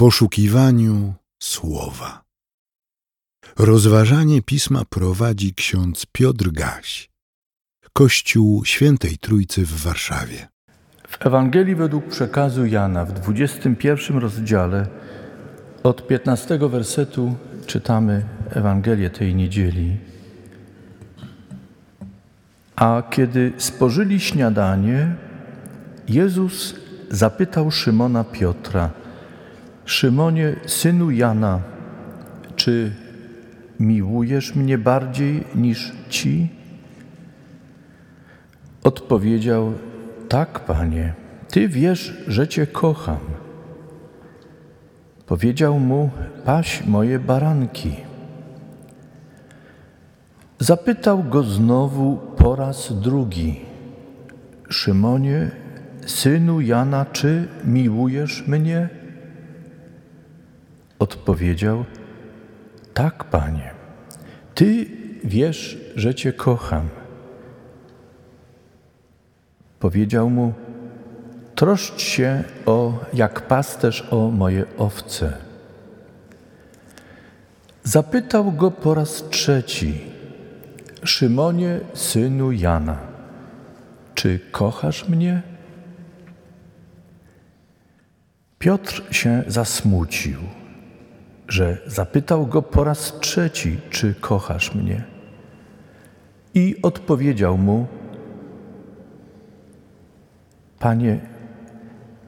poszukiwaniu słowa. Rozważanie pisma prowadzi ksiądz Piotr Gaś, Kościół Świętej Trójcy w Warszawie. W Ewangelii według przekazu Jana w 21 rozdziale od 15 wersetu czytamy Ewangelię tej niedzieli. A kiedy spożyli śniadanie, Jezus zapytał Szymona Piotra: Szymonie, synu Jana, czy miłujesz mnie bardziej niż ci? Odpowiedział: Tak, panie, ty wiesz, że cię kocham. Powiedział mu: Paś moje baranki. Zapytał go znowu po raz drugi: Szymonie, synu Jana, czy miłujesz mnie? Odpowiedział: Tak, panie, ty wiesz, że cię kocham. Powiedział mu: Troszcz się o, jak pasterz o moje owce. Zapytał go po raz trzeci: Szymonie, synu Jana, czy kochasz mnie? Piotr się zasmucił, że zapytał go po raz trzeci, czy kochasz mnie. I odpowiedział mu: Panie,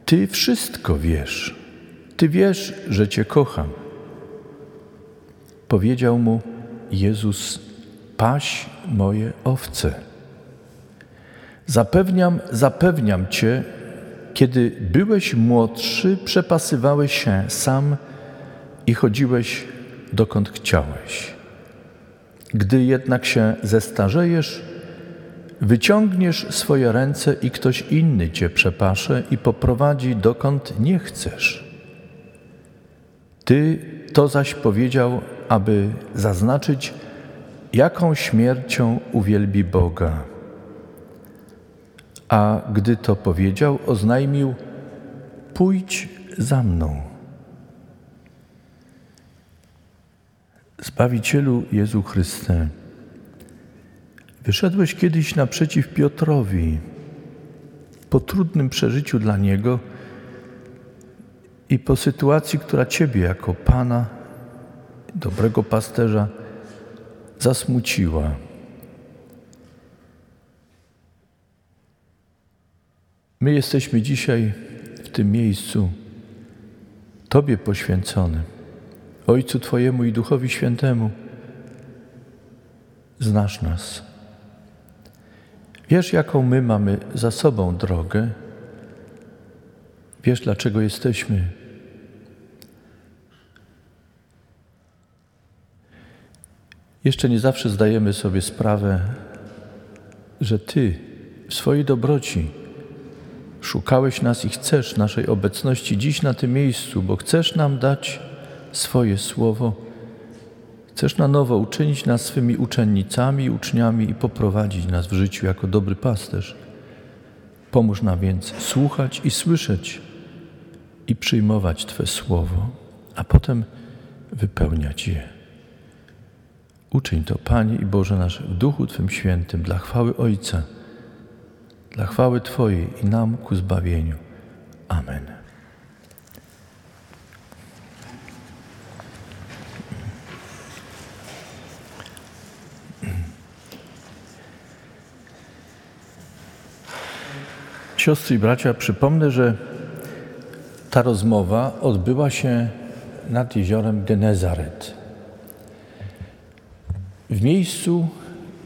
Ty wszystko wiesz. Ty wiesz, że Cię kocham. Powiedział mu Jezus: Paś moje owce. Zapewniam, zapewniam Cię, kiedy byłeś młodszy, przepasywałeś się sam i chodziłeś dokąd chciałeś. Gdy jednak się zestarzejesz, wyciągniesz swoje ręce i ktoś inny cię przepasze i poprowadzi dokąd nie chcesz. Ty to zaś powiedział, aby zaznaczyć, jaką śmiercią uwielbi Boga. A gdy to powiedział, oznajmił: Pójdź za mną. Zbawicielu Jezu Chryste, wyszedłeś kiedyś naprzeciw Piotrowi po trudnym przeżyciu dla niego i po sytuacji, która Ciebie jako Pana, dobrego pasterza, zasmuciła. My jesteśmy dzisiaj w tym miejscu Tobie poświęconym, Ojcu Twojemu i Duchowi Świętemu. Znasz nas. Wiesz, jaką my mamy za sobą drogę. Wiesz, dlaczego jesteśmy. Jeszcze nie zawsze zdajemy sobie sprawę, że Ty w swojej dobroci Szukałeś nas i chcesz naszej obecności dziś na tym miejscu, bo chcesz nam dać swoje słowo. Chcesz na nowo uczynić nas swymi uczennicami, uczniami i poprowadzić nas w życiu jako dobry pasterz. Pomóż nam więc słuchać i słyszeć i przyjmować Twe słowo, a potem wypełniać je. Uczyń to, Panie i Boże nasz, w Duchu Twym Świętym, dla chwały Ojca dla chwały Twojej i nam ku zbawieniu. Amen. Siostry i bracia, przypomnę, że ta rozmowa odbyła się nad jeziorem Genezaret. W miejscu,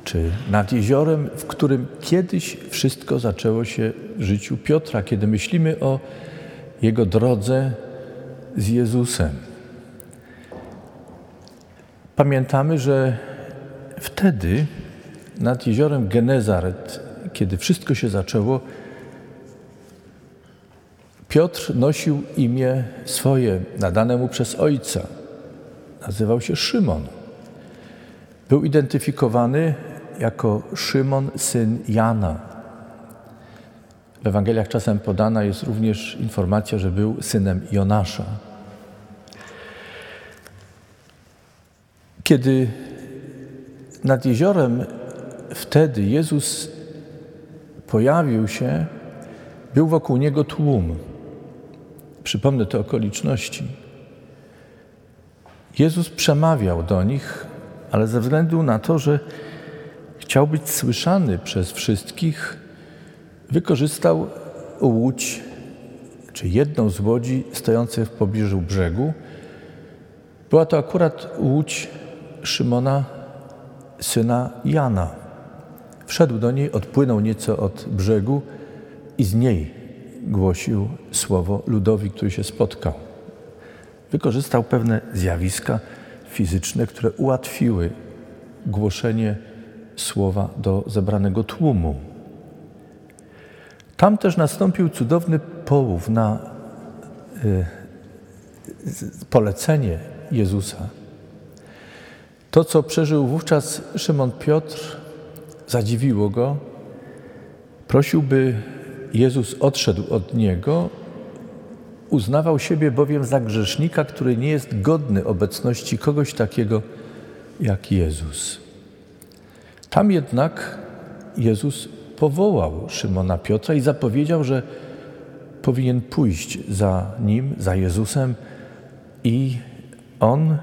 czy nad jeziorem, w którym kiedyś wszystko zaczęło się w życiu Piotra, kiedy myślimy o jego drodze z Jezusem. Pamiętamy, że wtedy nad jeziorem Genezaret, kiedy wszystko się zaczęło, Piotr nosił imię swoje, nadane mu przez ojca. Nazywał się Szymon. Był identyfikowany jako Szymon, syn Jana. W Ewangeliach czasem podana jest również informacja, że był synem Jonasza. Kiedy nad jeziorem wtedy Jezus pojawił się, był wokół niego tłum. Przypomnę te okoliczności. Jezus przemawiał do nich, ale ze względu na to, że chciał być słyszany przez wszystkich, wykorzystał łódź, czy jedną z łodzi stojących w pobliżu brzegu. Była to akurat łódź Szymona, syna Jana. Wszedł do niej, odpłynął nieco od brzegu i z niej głosił słowo ludowi, który się spotkał. Wykorzystał pewne zjawiska fizyczne, które ułatwiły głoszenie słowa do zebranego tłumu. Tam też nastąpił cudowny połów na y, polecenie Jezusa. To, co przeżył wówczas Szymon Piotr, zadziwiło go. Prosił, by Jezus odszedł od niego, uznawał siebie bowiem za grzesznika, który nie jest godny obecności kogoś takiego jak Jezus. Tam jednak Jezus powołał Szymona Piotra i zapowiedział, że powinien pójść za nim, za Jezusem i on,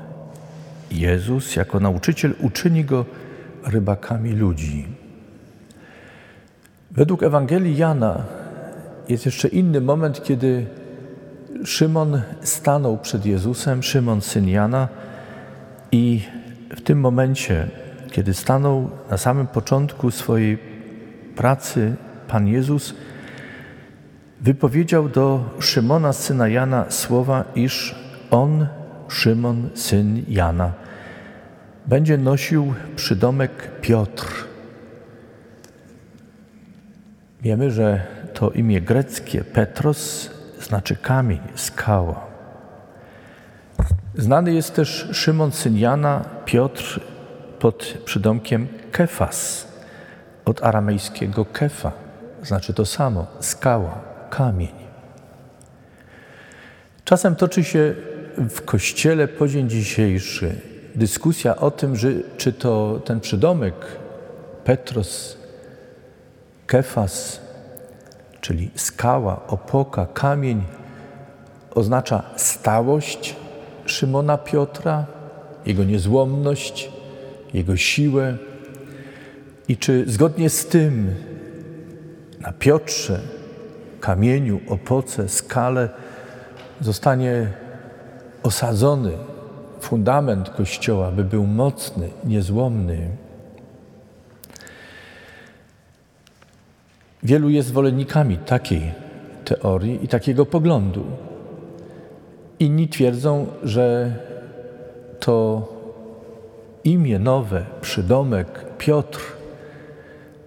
Jezus, jako nauczyciel, uczyni go rybakami ludzi. Według Ewangelii Jana jest jeszcze inny moment, kiedy Szymon stanął przed Jezusem, Szymon syn Jana, i w tym momencie, kiedy stanął na samym początku swojej pracy, Pan Jezus wypowiedział do Szymona syna Jana słowa, iż on, Szymon syn Jana, będzie nosił przydomek Piotr. Wiemy, że to imię greckie Petros znaczy kamień, skała. Znany jest też Szymon syn Jana, Piotr pod przydomkiem Kefas, od aramejskiego kefa, znaczy to samo, skała, kamień. Czasem toczy się w kościele po dzień dzisiejszy dyskusja o tym, że, czy to ten przydomek Petros, Kefas, czyli skała, opoka, kamień, oznacza stałość Szymona Piotra, jego niezłomność, jego siłę. I czy zgodnie z tym na Piotrze, kamieniu, opoce, skale zostanie osadzony fundament Kościoła, by był mocny, niezłomny. Wielu jest zwolennikami takiej teorii i takiego poglądu. Inni twierdzą, że to imię nowe, przydomek Piotr,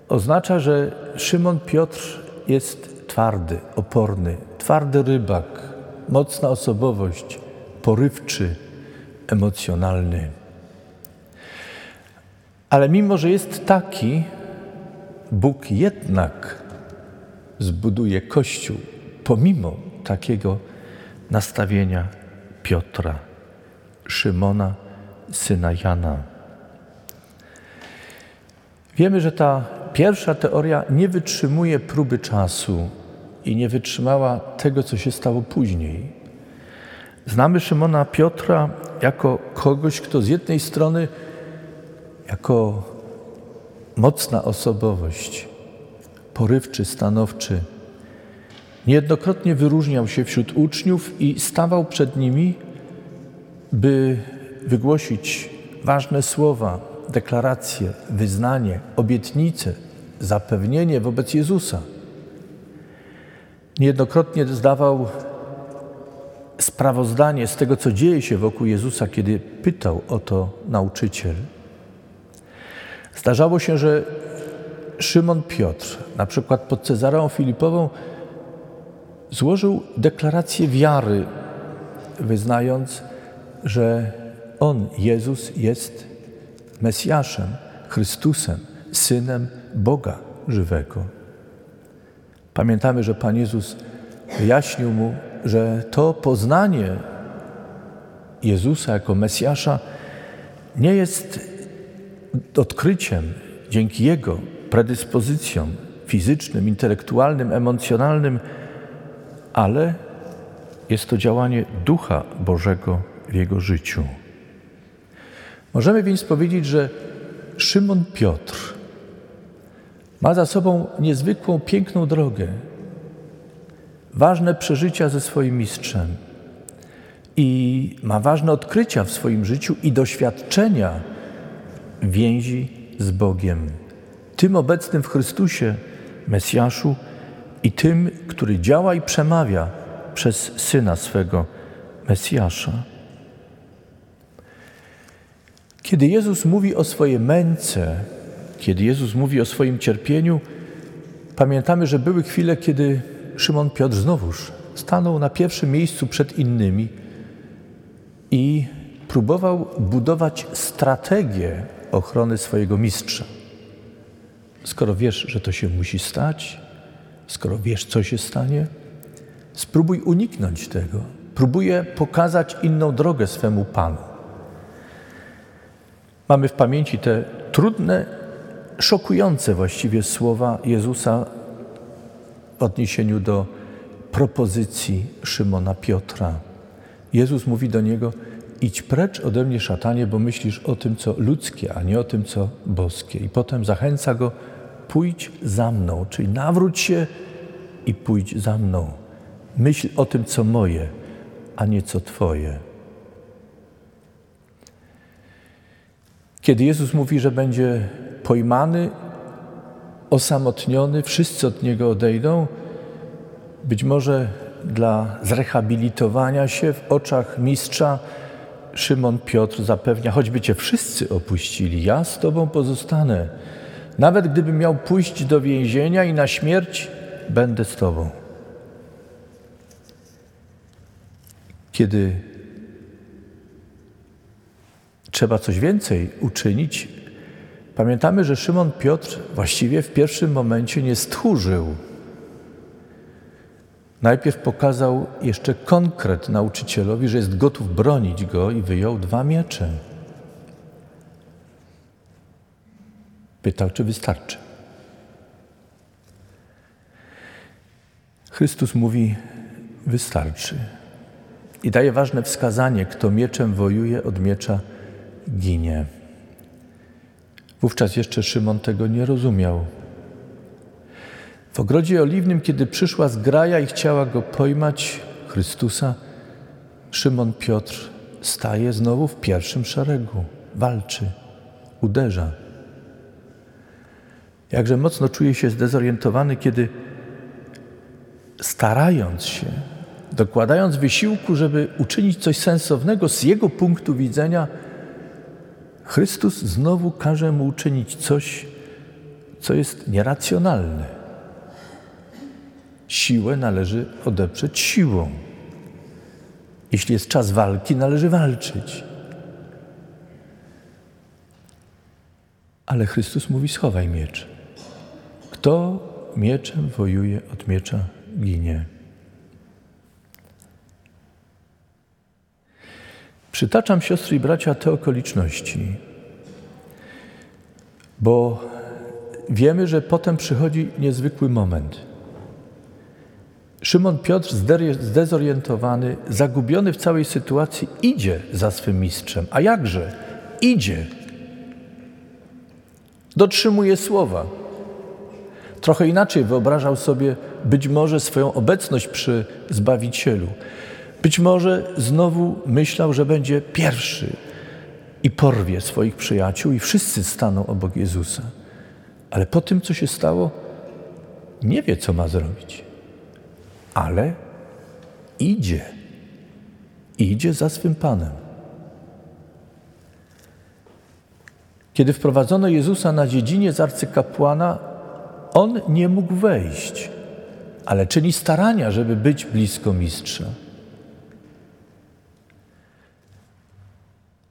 oznacza, że Szymon Piotr jest twardy, oporny, twardy rybak, mocna osobowość, porywczy, emocjonalny. Ale mimo, że jest taki, Bóg jednak zbuduje Kościół pomimo takiego nastawienia Piotra, Szymona, syna Jana. Wiemy, że ta pierwsza teoria nie wytrzymuje próby czasu i nie wytrzymała tego, co się stało później. Znamy Szymona Piotra jako kogoś, kto z jednej strony, jako mocna osobowość, porywczy, stanowczy, niejednokrotnie wyróżniał się wśród uczniów i stawał przed nimi, by wygłosić ważne słowa, deklaracje, wyznanie, obietnice, zapewnienie wobec Jezusa. Niejednokrotnie zdawał sprawozdanie z tego, co dzieje się wokół Jezusa, kiedy pytał o to nauczyciel. Zdarzało się, że Szymon Piotr, na przykład pod Cezarą Filipową, złożył deklarację wiary, wyznając, że On, Jezus, jest Mesjaszem, Chrystusem, Synem Boga żywego. Pamiętamy, że Pan Jezus wyjaśnił mu, że to poznanie Jezusa jako Mesjasza nie jest odkryciem dzięki Jego predyspozycjom fizycznym, intelektualnym, emocjonalnym, ale jest to działanie Ducha Bożego w jego życiu. Możemy więc powiedzieć, że Szymon Piotr ma za sobą niezwykłą, piękną drogę, ważne przeżycia ze swoim mistrzem i ma ważne odkrycia w swoim życiu i doświadczenia więzi z Bogiem, tym obecnym w Chrystusie, Mesjaszu i tym, który działa i przemawia przez Syna swego, Mesjasza. Kiedy Jezus mówi o swojej męce, kiedy Jezus mówi o swoim cierpieniu, pamiętamy, że były chwile, kiedy Szymon Piotr znowuż stanął na pierwszym miejscu przed innymi i próbował budować strategię ochrony swojego mistrza. Skoro wiesz, że to się musi stać, skoro wiesz, co się stanie, spróbuj uniknąć tego. Próbuję pokazać inną drogę swemu Panu. Mamy w pamięci te trudne, szokujące właściwie słowa Jezusa w odniesieniu do propozycji Szymona Piotra. Jezus mówi do niego: Idź precz ode mnie, szatanie, bo myślisz o tym, co ludzkie, a nie o tym, co boskie. I potem zachęca go: Pójdź za mną, czyli nawróć się i pójdź za mną. Myśl o tym, co moje, a nie co Twoje. Kiedy Jezus mówi, że będzie pojmany, osamotniony, wszyscy od Niego odejdą, być może dla zrehabilitowania się w oczach mistrza, Szymon Piotr zapewnia, choćby Cię wszyscy opuścili, ja z Tobą pozostanę. Nawet gdybym miał pójść do więzienia i na śmierć, będę z Tobą. Kiedy trzeba coś więcej uczynić, pamiętamy, że Szymon Piotr właściwie w pierwszym momencie nie stchórzył. Najpierw pokazał jeszcze konkret nauczycielowi, że jest gotów bronić go i wyjął dwa miecze. Pytał, czy wystarczy. Chrystus mówi: Wystarczy. I daje ważne wskazanie: kto mieczem wojuje, od miecza ginie. Wówczas jeszcze Szymon tego nie rozumiał. W ogrodzie oliwnym, kiedy przyszła zgraja i chciała go pojmać, Chrystusa, Szymon Piotr staje znowu w pierwszym szeregu, walczy, uderza. Jakże mocno czuje się zdezorientowany, kiedy starając się, dokładając wysiłku, żeby uczynić coś sensownego z jego punktu widzenia, Chrystus znowu każe mu uczynić coś, co jest nieracjonalne. Siłę należy odeprzeć siłą. Jeśli jest czas walki, należy walczyć. Ale Chrystus mówi: schowaj miecz. Kto mieczem wojuje, od miecza ginie. Przytaczam, siostry i bracia, te okoliczności, bo wiemy, że potem przychodzi niezwykły moment. Szymon Piotr, zdezorientowany, zagubiony w całej sytuacji, idzie za swym mistrzem. A jakże? Idzie. Dotrzymuje słowa. Trochę inaczej wyobrażał sobie być może swoją obecność przy Zbawicielu. Być może znowu myślał, że będzie pierwszy i porwie swoich przyjaciół, i wszyscy staną obok Jezusa. Ale po tym, co się stało, nie wie, co ma zrobić. Ale idzie. Idzie za swym Panem. Kiedy wprowadzono Jezusa na dziedziniec arcykapłana, on nie mógł wejść, ale czyni starania, żeby być blisko mistrza.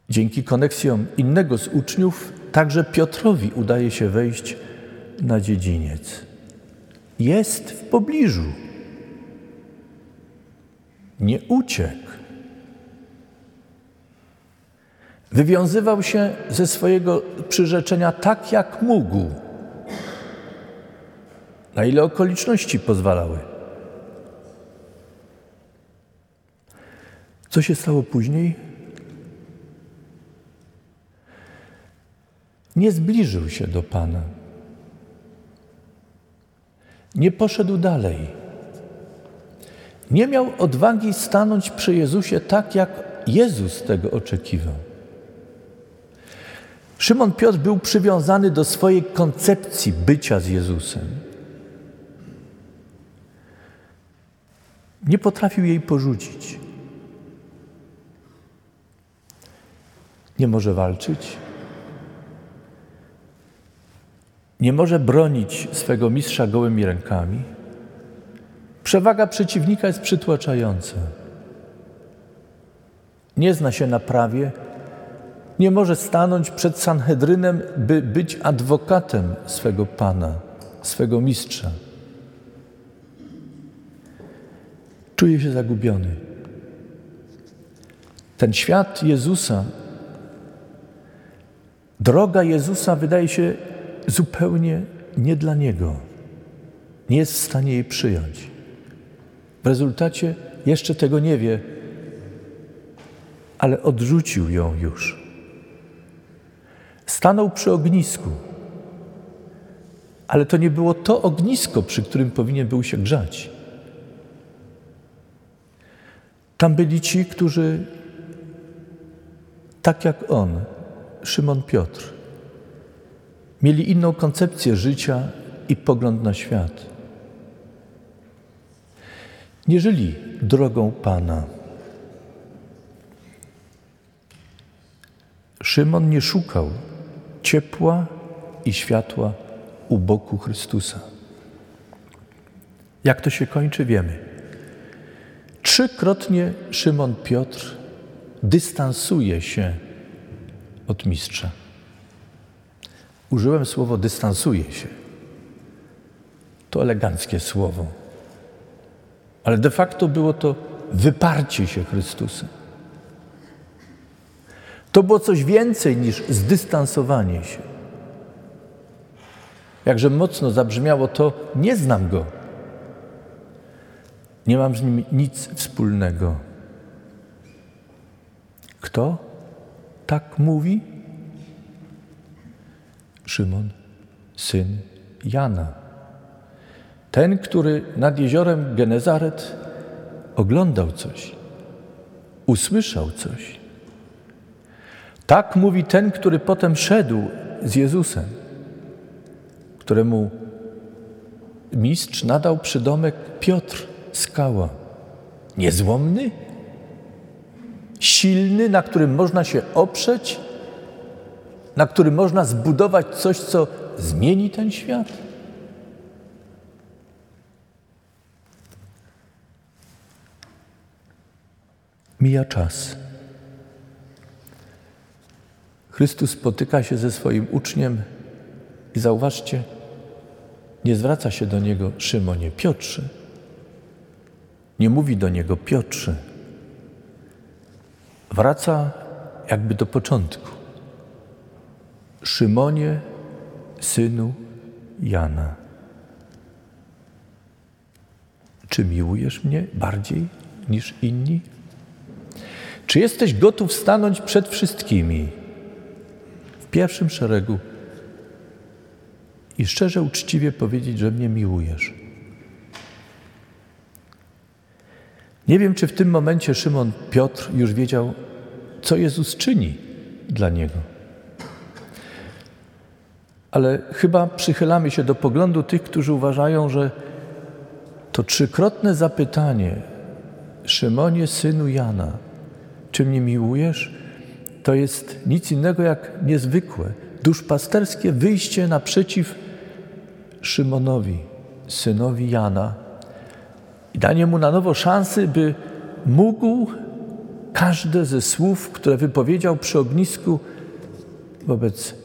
Dzięki koneksjom innego z uczniów, także Piotrowi udaje się wejść na dziedziniec. Jest w pobliżu. Nie uciekł. Wywiązywał się ze swojego przyrzeczenia tak, jak mógł, na ile okoliczności pozwalały. Co się stało później? Nie zbliżył się do Pana. Nie poszedł dalej. Nie miał odwagi stanąć przy Jezusie tak, jak Jezus tego oczekiwał. Szymon Piotr był przywiązany do swojej koncepcji bycia z Jezusem. Nie potrafił jej porzucić. Nie może walczyć, nie może bronić swego mistrza gołymi rękami. Przewaga przeciwnika jest przytłaczająca. Nie zna się na prawie, nie może stanąć przed Sanhedrynem, by być adwokatem swego Pana, swego mistrza. Czuje się zagubiony. Ten świat Jezusa, droga Jezusa wydaje się zupełnie nie dla Niego. Nie jest w stanie jej przyjąć. W rezultacie jeszcze tego nie wie, ale odrzucił ją już. Stanął przy ognisku, ale to nie było to ognisko, przy którym powinien był się grzać. Tam byli ci, którzy, tak jak on, Szymon Piotr, mieli inną koncepcję życia i pogląd na świat. Nie żyli drogą Pana. Szymon nie szukał ciepła i światła u boku Chrystusa. Jak to się kończy, wiemy. Trzykrotnie Szymon Piotr dystansuje się od mistrza. Użyłem słowo dystansuje się. To eleganckie słowo. Ale de facto było to wyparcie się Chrystusa. To było coś więcej niż zdystansowanie się. Jakże mocno zabrzmiało to, nie znam go. Nie mam z nim nic wspólnego. Kto tak mówi? Szymon, syn Jana. Ten, który nad jeziorem Genezaret oglądał coś, usłyszał coś. Tak mówi ten, który potem szedł z Jezusem, któremu mistrz nadał przydomek Piotr, skała. Niezłomny, silny, na którym można się oprzeć, na którym można zbudować coś, co zmieni ten świat? Mija czas. Chrystus spotyka się ze swoim uczniem i zauważcie, nie zwraca się do niego Szymonie, Piotrze. Nie mówi do niego Piotrze. Wraca jakby do początku. Szymonie, synu Jana. Czy miłujesz mnie bardziej niż inni? Czy jesteś gotów stanąć przed wszystkimi w pierwszym szeregu i szczerze, uczciwie powiedzieć, że mnie miłujesz? Nie wiem, czy w tym momencie Szymon Piotr już wiedział, co Jezus czyni dla niego ale chyba przychylamy się do poglądu tych, którzy uważają, że to trzykrotne zapytanie Szymonie, synu Jana, czy mnie miłujesz? To jest nic innego jak niezwykłe, duszpasterskie wyjście naprzeciw Szymonowi, synowi Jana i danie mu na nowo szansy, by mógł każde ze słów, które wypowiedział przy ognisku wobec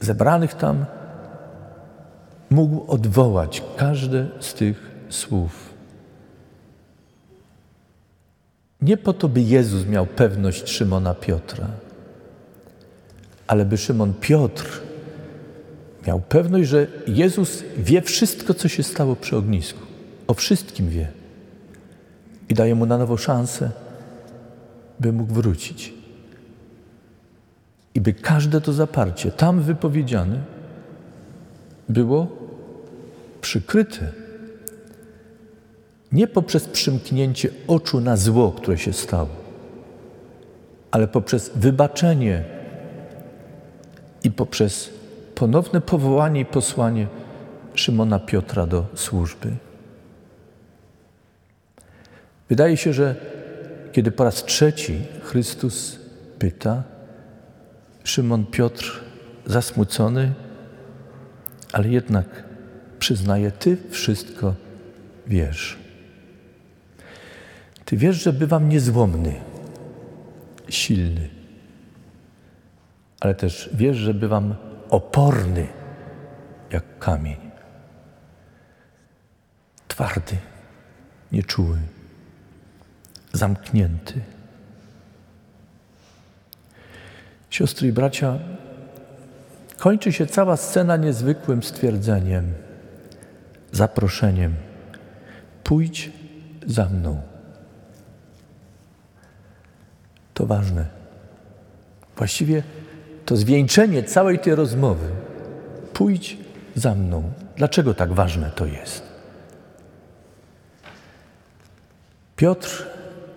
zebranych tam, mógł odwołać każde z tych słów. Nie po to, by Jezus miał pewność Szymona Piotra, ale by Szymon Piotr miał pewność, że Jezus wie wszystko, co się stało przy ognisku. O wszystkim wie. I daje mu na nowo szansę, by mógł wrócić. I by każde to zaparcie tam wypowiedziane było przykryte nie poprzez przymknięcie oczu na zło, które się stało, ale poprzez wybaczenie i poprzez ponowne powołanie i posłanie Szymona Piotra do służby. Wydaje się, że kiedy po raz trzeci Chrystus pyta, Szymon Piotr zasmucony, ale jednak przyznaje: Ty wszystko wiesz. Ty wiesz, że bywam niezłomny, silny, ale też wiesz, że bywam oporny jak kamień. Twardy, nieczuły, zamknięty. Siostry i bracia, kończy się cała scena niezwykłym stwierdzeniem, zaproszeniem: pójdź za mną. To ważne. Właściwie to zwieńczenie całej tej rozmowy. Pójdź za mną. Dlaczego tak ważne to jest? Piotr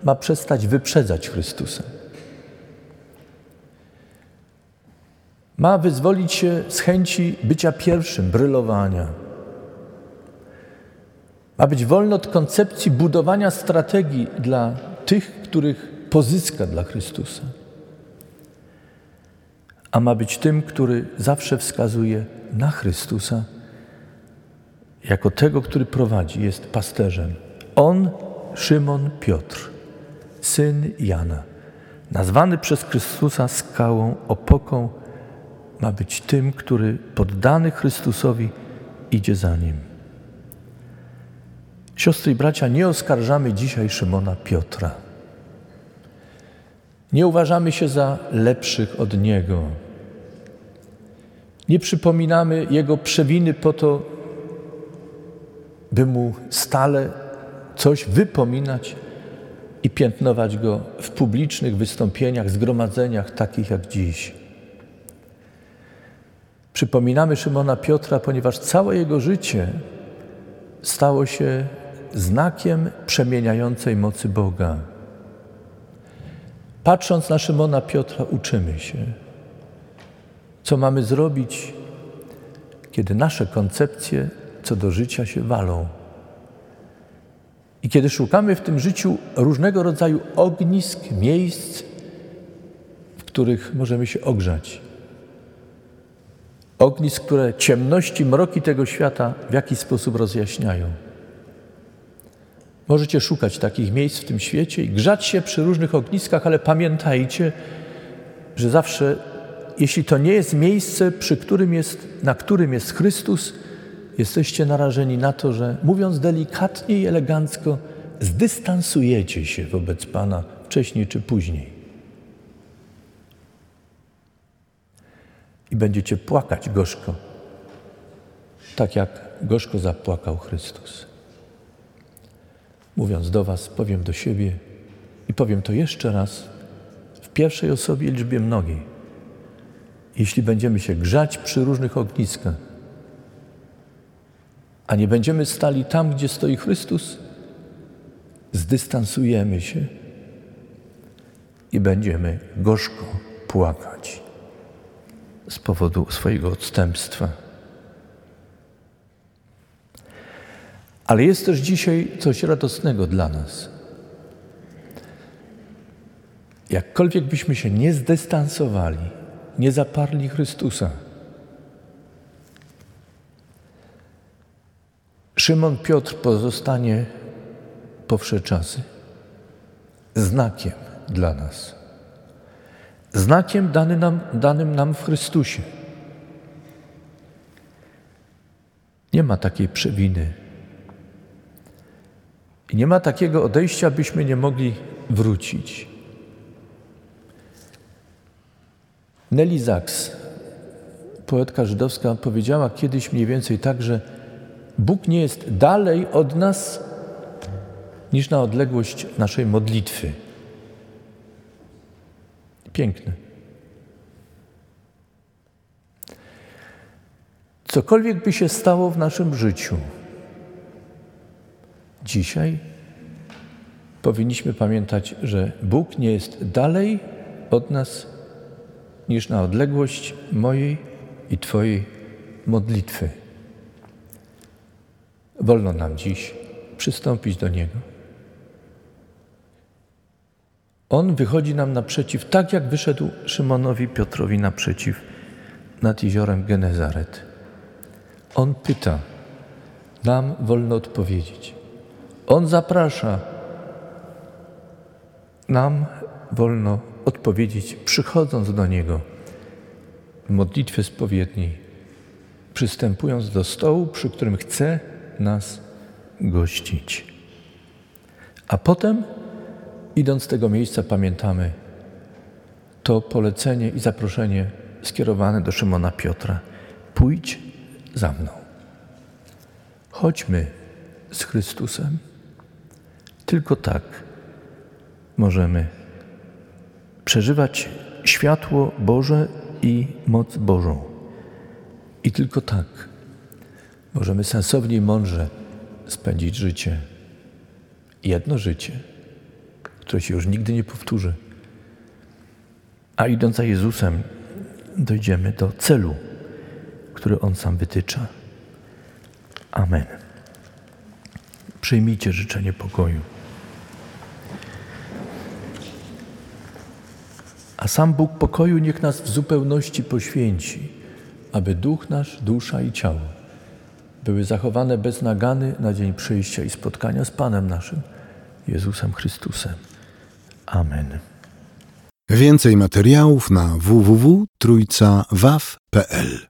ma przestać wyprzedzać Chrystusa. Ma wyzwolić się z chęci bycia pierwszym, brylowania. Ma być wolny od koncepcji budowania strategii dla tych, których pozyska dla Chrystusa. A ma być tym, który zawsze wskazuje na Chrystusa jako tego, który prowadzi, jest pasterzem. On, Szymon Piotr, syn Jana, nazwany przez Chrystusa skałą, opoką, ma być tym, który poddany Chrystusowi idzie za nim. Siostry i bracia, nie oskarżamy dzisiaj Szymona Piotra. Nie uważamy się za lepszych od Niego. Nie przypominamy Jego przewiny po to, by Mu stale coś wypominać i piętnować Go w publicznych wystąpieniach, zgromadzeniach takich jak dziś. Przypominamy Szymona Piotra, ponieważ całe jego życie stało się znakiem przemieniającej mocy Boga. Patrząc na Szymona Piotra, uczymy się, co mamy zrobić, kiedy nasze koncepcje co do życia się walą. I kiedy szukamy w tym życiu różnego rodzaju ognisk, miejsc, w których możemy się ogrzać. Ognisk, które ciemności, mroki tego świata w jakiś sposób rozjaśniają. Możecie szukać takich miejsc w tym świecie i grzać się przy różnych ogniskach, ale pamiętajcie, że zawsze, jeśli to nie jest miejsce, przy którym jest, na którym jest Chrystus, jesteście narażeni na to, że mówiąc delikatnie i elegancko, zdystansujecie się wobec Pana wcześniej czy później. I będziecie płakać gorzko, tak jak gorzko zapłakał Chrystus. Mówiąc do Was, powiem do siebie i powiem to jeszcze raz w pierwszej osobie liczbie mnogiej. Jeśli będziemy się grzać przy różnych ogniskach, a nie będziemy stali tam, gdzie stoi Chrystus, zdystansujemy się i będziemy gorzko płakać z powodu swojego odstępstwa. Ale jest też dzisiaj coś radosnego dla nas. Jakkolwiek byśmy się nie zdystansowali, nie zaparli Chrystusa, Szymon Piotr pozostanie po wsze czasy znakiem dla nas. Znakiem dany nam, danym nam w Chrystusie. Nie ma takiej przewiny i nie ma takiego odejścia, byśmy nie mogli wrócić. Nelly Sachs, poetka żydowska, powiedziała kiedyś mniej więcej tak, że Bóg nie jest dalej od nas niż na odległość naszej modlitwy. Piękne. Cokolwiek by się stało w naszym życiu, dzisiaj powinniśmy pamiętać, że Bóg nie jest dalej od nas niż na odległość mojej i Twojej modlitwy. Wolno nam dziś przystąpić do Niego. On wychodzi nam naprzeciw, tak jak wyszedł Szymonowi Piotrowi naprzeciw nad jeziorem Genezaret. On pyta, nam wolno odpowiedzieć. On zaprasza, nam wolno odpowiedzieć, przychodząc do Niego w modlitwie spowiedniej, przystępując do stołu, przy którym chce nas gościć. A potem, idąc z tego miejsca, pamiętamy to polecenie i zaproszenie skierowane do Szymona Piotra. Pójdź za mną. Chodźmy z Chrystusem. Tylko tak możemy przeżywać światło Boże i moc Bożą. I tylko tak możemy sensownie i mądrze spędzić życie. Jedno życie, które się już nigdy nie powtórzy. A idąc za Jezusem, dojdziemy do celu, który On sam wytycza. Amen. Przyjmijcie życzenie pokoju. A sam Bóg pokoju niech nas w zupełności poświęci, aby duch nasz, dusza i ciało były zachowane bez nagany na dzień przyjścia i spotkania z Panem naszym, Jezusem Chrystusem. Amen. Więcej materiałów na www.trójcawaw.pl